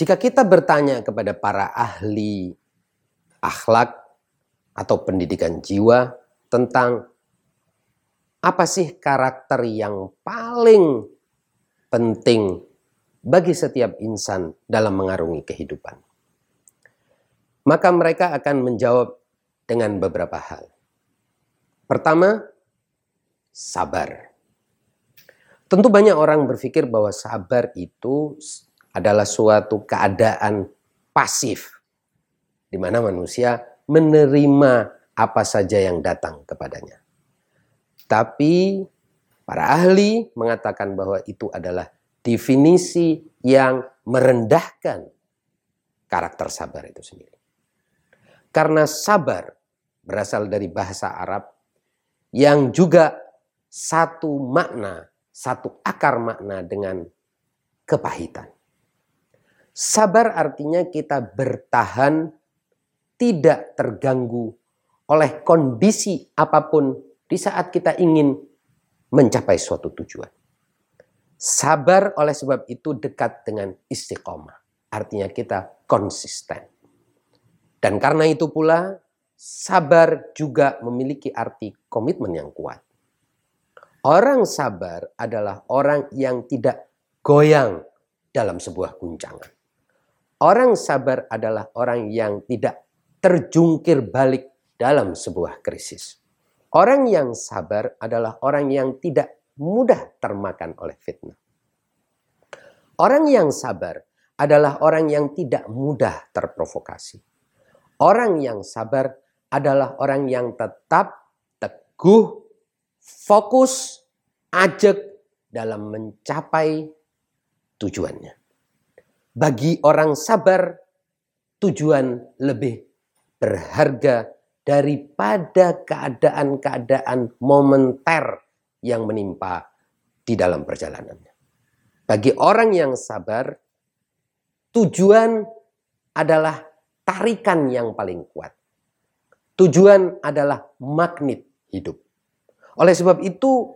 Jika kita bertanya kepada para ahli akhlak atau pendidikan jiwa tentang apa sih karakter yang paling penting bagi setiap insan dalam mengarungi kehidupan. Maka mereka akan menjawab dengan beberapa hal. Pertama, sabar. Tentu banyak orang berpikir bahwa sabar itu adalah suatu keadaan pasif di mana manusia menerima apa saja yang datang kepadanya. Tapi para ahli mengatakan bahwa itu adalah definisi yang merendahkan karakter sabar itu sendiri. Karena sabar berasal dari bahasa Arab yang juga satu makna, satu akar makna dengan kepahitan. Sabar artinya kita bertahan tidak terganggu oleh kondisi apa pun di saat kita ingin mencapai suatu tujuan. Sabar oleh sebab itu dekat dengan istiqomah. Artinya kita konsisten. Dan karena itu pula sabar juga memiliki arti komitmen yang kuat. Orang sabar adalah orang yang tidak goyang dalam sebuah guncangan. Orang sabar adalah orang yang tidak terjungkir balik dalam sebuah krisis. Orang yang sabar adalah orang yang tidak mudah termakan oleh fitnah. Orang yang sabar adalah orang yang tidak mudah terprovokasi. Orang yang sabar adalah orang yang tetap teguh, fokus, ajak dalam mencapai tujuannya. Bagi orang sabar, tujuan lebih berharga daripada keadaan-keadaan momenter yang menimpa di dalam perjalanannya. Bagi orang yang sabar, tujuan adalah tarikan yang paling kuat. Tujuan adalah magnet hidup. Oleh sebab itu,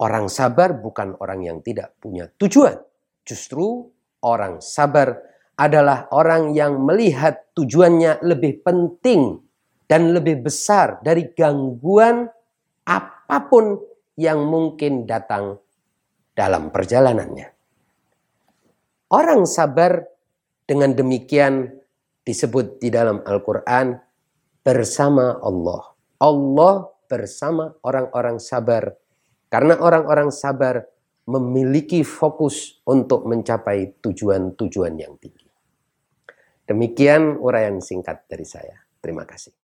orang sabar bukan orang yang tidak punya tujuan. Justru orang sabar adalah orang yang melihat tujuannya lebih penting dan lebih besar dari gangguan apa pun yang mungkin datang dalam perjalanannya. Orang sabar dengan demikian disebut di dalam Al-Quran bersama Allah. Allah bersama orang-orang sabar. Karena orang-orang sabar memiliki fokus untuk mencapai tujuan-tujuan yang tinggi. Demikian uraian singkat dari saya. Terima kasih.